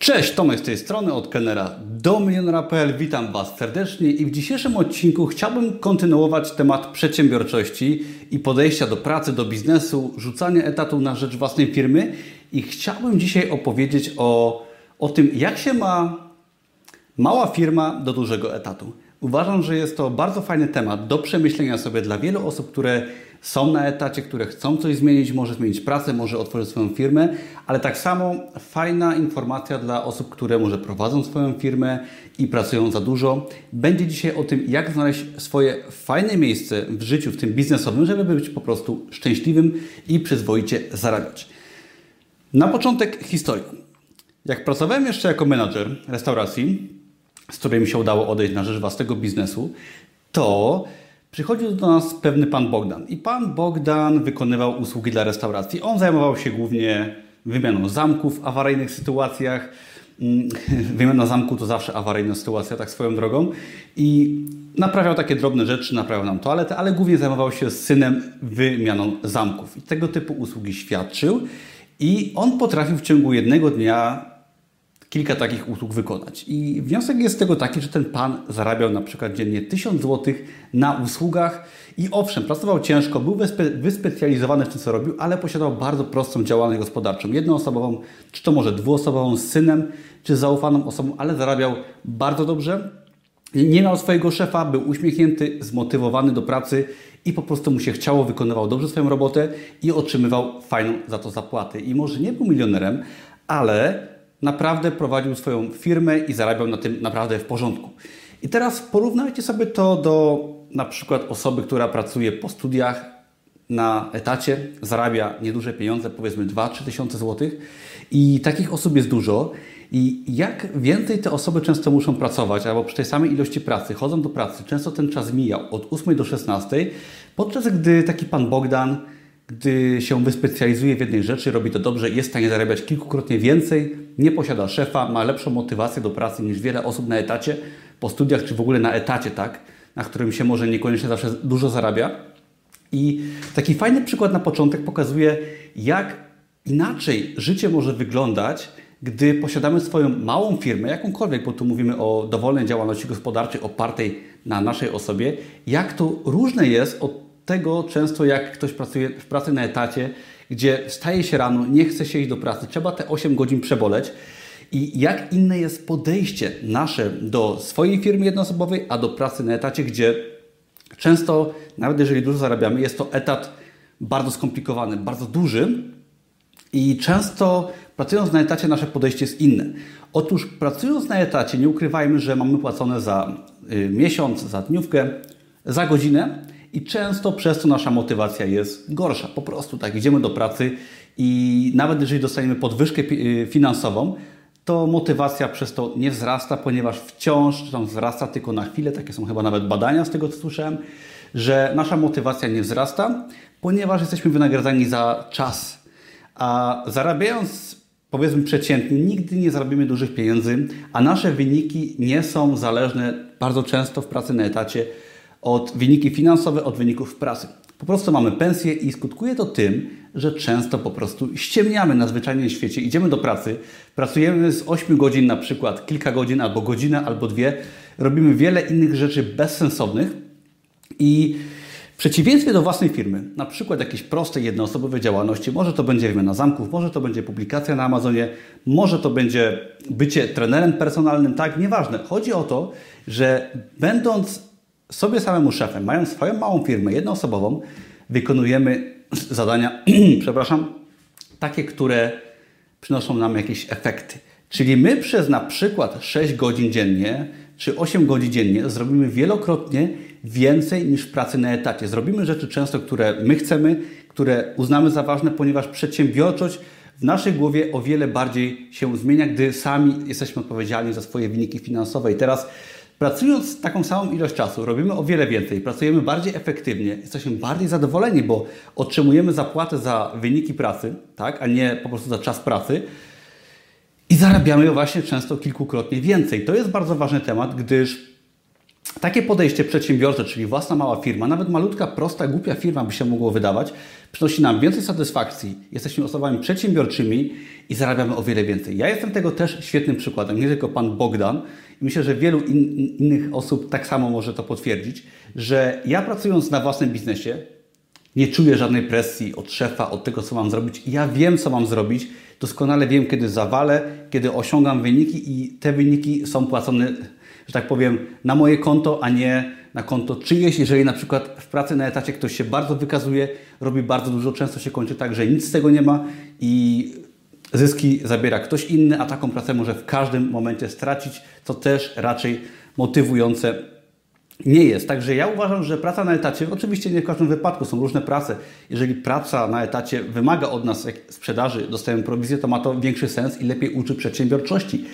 Cześć, Tomek z tej strony, od kelnera do milionera.pl. Witam Was serdecznie i w dzisiejszym odcinku chciałbym kontynuować temat przedsiębiorczości i podejścia do pracy, do biznesu, rzucania etatu na rzecz własnej firmy i chciałbym dzisiaj opowiedzieć o, o tym, jak się ma mała firma do dużego etatu. Uważam, że jest to bardzo fajny temat do przemyślenia sobie dla wielu osób, które są na etacie, które chcą coś zmienić, może zmienić pracę, może otworzyć swoją firmę, ale tak samo fajna informacja dla osób, które może prowadzą swoją firmę i pracują za dużo. Będzie dzisiaj o tym, jak znaleźć swoje fajne miejsce w życiu, w tym biznesowym, żeby być po prostu szczęśliwym i przyzwoicie zarabiać. Na początek historia. Jak pracowałem jeszcze jako menadżer restauracji, z której mi się udało odejść na rzecz własnego biznesu, to Przychodził do nas pewny pan Bogdan i pan Bogdan wykonywał usługi dla restauracji. On zajmował się głównie wymianą zamków w awaryjnych sytuacjach. Mm, wymiana zamku to zawsze awaryjna sytuacja, tak swoją drogą. I naprawiał takie drobne rzeczy, naprawiał nam toaletę, ale głównie zajmował się z synem wymianą zamków. I tego typu usługi świadczył. I on potrafił w ciągu jednego dnia kilka takich usług wykonać. I wniosek jest z tego taki, że ten pan zarabiał na przykład dziennie 1000 zł na usługach i owszem, pracował ciężko, był wyspecjalizowany w tym, co robił, ale posiadał bardzo prostą działalność gospodarczą. Jednoosobową, czy to może dwuosobową z synem, czy zaufaną osobą, ale zarabiał bardzo dobrze. Nie miał swojego szefa, był uśmiechnięty, zmotywowany do pracy i po prostu mu się chciało, wykonywał dobrze swoją robotę i otrzymywał fajną za to zapłatę. I może nie był milionerem, ale naprawdę prowadził swoją firmę i zarabiał na tym naprawdę w porządku. I teraz porównajcie sobie to do na przykład osoby, która pracuje po studiach na etacie, zarabia nieduże pieniądze, powiedzmy 2-3 tysiące złotych i takich osób jest dużo. I jak więcej te osoby często muszą pracować, albo przy tej samej ilości pracy, chodzą do pracy, często ten czas mijał od 8 do 16, podczas gdy taki pan Bogdan gdy się wyspecjalizuje w jednej rzeczy, robi to dobrze, jest w stanie zarabiać kilkukrotnie więcej, nie posiada szefa, ma lepszą motywację do pracy niż wiele osób na etacie, po studiach czy w ogóle na etacie, tak, na którym się może niekoniecznie zawsze dużo zarabia. I taki fajny przykład na początek pokazuje, jak inaczej życie może wyglądać, gdy posiadamy swoją małą firmę, jakąkolwiek, bo tu mówimy o dowolnej działalności gospodarczej opartej na naszej osobie, jak to różne jest od tego często, jak ktoś pracuje w pracy na etacie, gdzie wstaje się rano, nie chce się iść do pracy, trzeba te 8 godzin przeboleć. I jak inne jest podejście nasze do swojej firmy jednoosobowej, a do pracy na etacie, gdzie często, nawet jeżeli dużo zarabiamy, jest to etat bardzo skomplikowany, bardzo duży i często pracując na etacie nasze podejście jest inne. Otóż pracując na etacie nie ukrywajmy, że mamy płacone za y, miesiąc, za dniówkę, za godzinę i często przez to nasza motywacja jest gorsza. Po prostu tak, idziemy do pracy i nawet jeżeli dostaniemy podwyżkę y, finansową, to motywacja przez to nie wzrasta, ponieważ wciąż tam wzrasta tylko na chwilę. Takie są chyba nawet badania z tego, co słyszałem, że nasza motywacja nie wzrasta, ponieważ jesteśmy wynagradzani za czas. A zarabiając powiedzmy przeciętnie, nigdy nie zarobimy dużych pieniędzy, a nasze wyniki nie są zależne bardzo często w pracy na etacie od wyniki finansowe, od wyników pracy. Po prostu mamy pensję i skutkuje to tym, że często po prostu ściemniamy na zwyczajnym świecie. Idziemy do pracy, pracujemy z 8 godzin na przykład kilka godzin, albo godzinę, albo dwie. Robimy wiele innych rzeczy bezsensownych i w przeciwieństwie do własnej firmy, na przykład jakiejś prostej, jednoosobowej działalności, może to będzie wymiana zamków, może to będzie publikacja na Amazonie, może to będzie bycie trenerem personalnym, tak, nieważne. Chodzi o to, że będąc sobie samemu szefem, mając swoją małą firmę jednoosobową, wykonujemy zadania, przepraszam, takie, które przynoszą nam jakieś efekty. Czyli my przez na przykład 6 godzin dziennie czy 8 godzin dziennie zrobimy wielokrotnie więcej niż w pracy na etacie. Zrobimy rzeczy często, które my chcemy, które uznamy za ważne, ponieważ przedsiębiorczość w naszej głowie o wiele bardziej się zmienia, gdy sami jesteśmy odpowiedzialni za swoje wyniki finansowe. I teraz Pracując taką samą ilość czasu, robimy o wiele więcej, pracujemy bardziej efektywnie, jesteśmy bardziej zadowoleni, bo otrzymujemy zapłatę za wyniki pracy, tak, a nie po prostu za czas pracy. I zarabiamy właśnie często kilkukrotnie więcej. To jest bardzo ważny temat, gdyż takie podejście przedsiębiorcze, czyli własna mała firma, nawet malutka, prosta, głupia firma by się mogło wydawać, przynosi nam więcej satysfakcji. Jesteśmy osobami przedsiębiorczymi i zarabiamy o wiele więcej. Ja jestem tego też świetnym przykładem, nie tylko pan Bogdan. Myślę, że wielu in, innych osób tak samo może to potwierdzić, że ja pracując na własnym biznesie nie czuję żadnej presji od szefa, od tego, co mam zrobić. Ja wiem, co mam zrobić. Doskonale wiem, kiedy zawalę, kiedy osiągam wyniki i te wyniki są płacone że tak powiem, na moje konto, a nie na konto czyjeś. Jeżeli na przykład w pracy na etacie ktoś się bardzo wykazuje, robi bardzo dużo, często się kończy tak, że nic z tego nie ma i zyski zabiera ktoś inny, a taką pracę może w każdym momencie stracić, co też raczej motywujące nie jest. Także ja uważam, że praca na etacie, oczywiście nie w każdym wypadku, są różne prace. Jeżeli praca na etacie wymaga od nas sprzedaży, dostajemy prowizję, to ma to większy sens i lepiej uczy przedsiębiorczości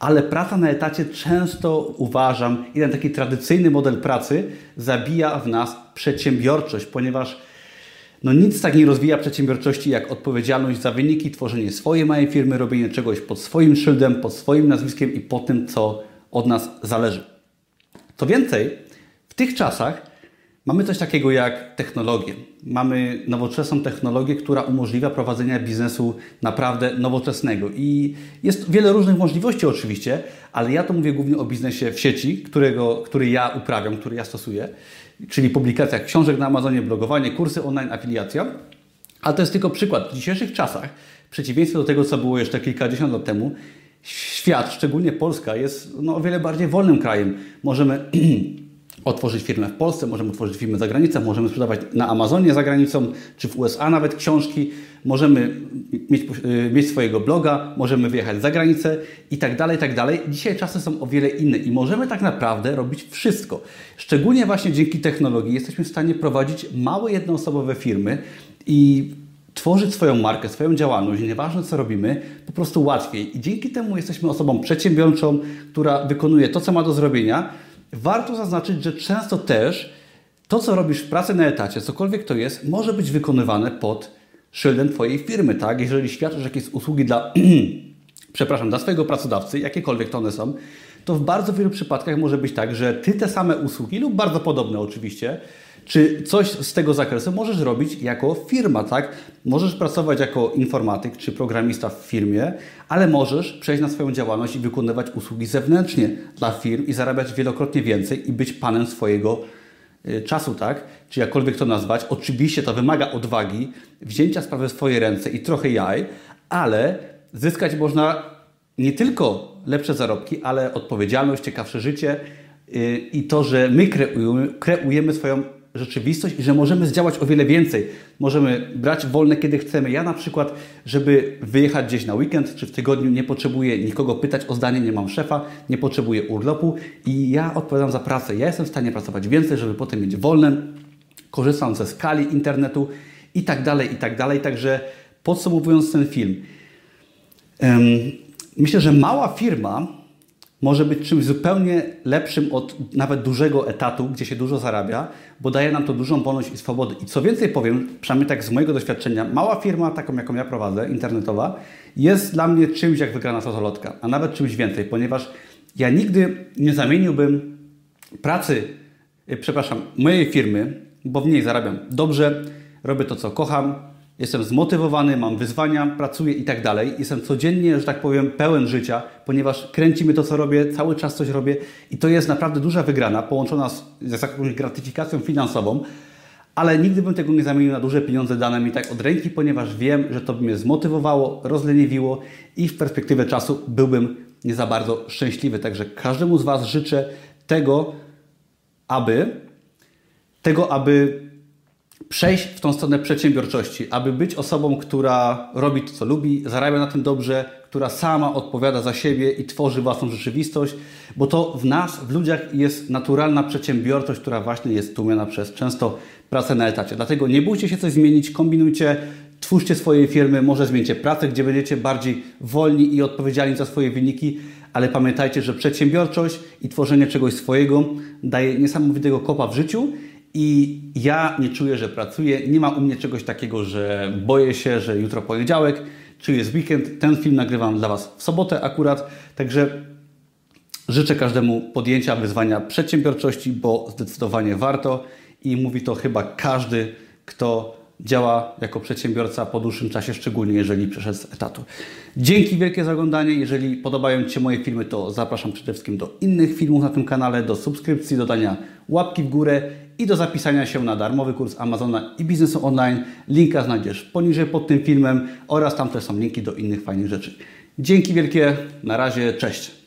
ale praca na etacie często uważam, ten taki tradycyjny model pracy zabija w nas przedsiębiorczość, ponieważ no nic tak nie rozwija przedsiębiorczości jak odpowiedzialność za wyniki, tworzenie swojej małej firmy, robienie czegoś pod swoim szyldem, pod swoim nazwiskiem i po tym, co od nas zależy. Co więcej, w tych czasach Mamy coś takiego jak technologię. Mamy nowoczesną technologię, która umożliwia prowadzenie biznesu naprawdę nowoczesnego. I jest wiele różnych możliwości oczywiście, ale ja to mówię głównie o biznesie w sieci, którego, który ja uprawiam, który ja stosuję, czyli publikacja książek na Amazonie, blogowanie, kursy online, afiliacja. Ale to jest tylko przykład. W dzisiejszych czasach, w przeciwieństwie do tego, co było jeszcze kilkadziesiąt lat temu, świat, szczególnie Polska, jest no, o wiele bardziej wolnym krajem. Możemy otworzyć firmę w Polsce, możemy otworzyć firmę za granicą, możemy sprzedawać na Amazonie za granicą, czy w USA nawet książki, możemy mieć, y, mieć swojego bloga, możemy wyjechać za granicę i tak dalej, i tak dalej. Dzisiaj czasy są o wiele inne i możemy tak naprawdę robić wszystko. Szczególnie właśnie dzięki technologii jesteśmy w stanie prowadzić małe jednoosobowe firmy i tworzyć swoją markę, swoją działalność, nieważne co robimy, po prostu łatwiej. I dzięki temu jesteśmy osobą przedsiębiorczą, która wykonuje to, co ma do zrobienia, Warto zaznaczyć, że często też to, co robisz w pracy na etacie, cokolwiek to jest, może być wykonywane pod szyldem Twojej firmy, tak? Jeżeli świadczysz jakieś usługi dla, przepraszam, dla swojego pracodawcy, jakiekolwiek to one są, to w bardzo wielu przypadkach może być tak, że Ty te same usługi lub bardzo podobne oczywiście, czy coś z tego zakresu możesz robić jako firma, tak? Możesz pracować jako informatyk czy programista w firmie, ale możesz przejść na swoją działalność i wykonywać usługi zewnętrznie dla firm i zarabiać wielokrotnie więcej i być panem swojego y, czasu, tak? Czy jakkolwiek to nazwać. Oczywiście to wymaga odwagi, wzięcia sprawy w swoje ręce i trochę jaj, ale zyskać można nie tylko lepsze zarobki, ale odpowiedzialność, ciekawsze życie y, i to, że my kreujemy, kreujemy swoją rzeczywistość i że możemy zdziałać o wiele więcej. Możemy brać wolne, kiedy chcemy. Ja na przykład, żeby wyjechać gdzieś na weekend czy w tygodniu, nie potrzebuję nikogo pytać o zdanie, nie mam szefa, nie potrzebuję urlopu i ja odpowiadam za pracę. Ja jestem w stanie pracować więcej, żeby potem mieć wolne, korzystam ze skali internetu i tak dalej, i tak dalej. Także podsumowując ten film, myślę, że mała firma może być czymś zupełnie lepszym od nawet dużego etatu, gdzie się dużo zarabia, bo daje nam to dużą wolność i swobodę. I co więcej powiem, przynajmniej tak z mojego doświadczenia, mała firma, taką jaką ja prowadzę, internetowa, jest dla mnie czymś jak wygrana totolotka, a nawet czymś więcej, ponieważ ja nigdy nie zamieniłbym pracy, e, przepraszam, mojej firmy, bo w niej zarabiam dobrze, robię to, co kocham, jestem zmotywowany, mam wyzwania, pracuję i tak dalej. Jestem codziennie, że tak powiem, pełen życia, ponieważ kręci mnie to, co robię, cały czas coś robię i to jest naprawdę duża wygrana, połączona z, z jakąś gratyfikacją finansową, ale nigdy bym tego nie zamienił na duże pieniądze dane mi tak od ręki, ponieważ wiem, że to by mnie zmotywowało, rozleniwiło i w perspektywie czasu byłbym nie za bardzo szczęśliwy. Także każdemu z Was życzę tego, aby tego, aby przejść w tą stronę przedsiębiorczości, aby być osobą, która robi to, co lubi, zarabia na tym dobrze, która sama odpowiada za siebie i tworzy własną rzeczywistość, bo to w nas, w ludziach jest naturalna przedsiębiorczość, która właśnie jest tłumiona przez często pracę na etacie. Dlatego nie bójcie się coś zmienić, kombinujcie, twórzcie swoje firmy, może zmieńcie pracę, gdzie będziecie bardziej wolni i odpowiedzialni za swoje wyniki, ale pamiętajcie, że przedsiębiorczość i tworzenie czegoś swojego daje niesamowitego kopa w życiu i ja nie czuję, że pracuję. Nie ma u mnie czegoś takiego, że boję się, że jutro poniedziałek, czy jest weekend. Ten film nagrywam dla Was w sobotę akurat, także Życzę każdemu podjęcia wyzwania przedsiębiorczości, bo zdecydowanie warto i mówi to chyba każdy, kto działa jako przedsiębiorca po dłuższym czasie, szczególnie jeżeli przeszedł z etatu. Dzięki wielkie za oglądanie. Jeżeli podobają Ci się moje filmy, to zapraszam przede wszystkim do innych filmów na tym kanale, do subskrypcji, dodania łapki w górę i do zapisania się na darmowy kurs Amazona i biznesu online. Linka znajdziesz poniżej pod tym filmem oraz tam też są linki do innych fajnych rzeczy. Dzięki wielkie, na razie, cześć.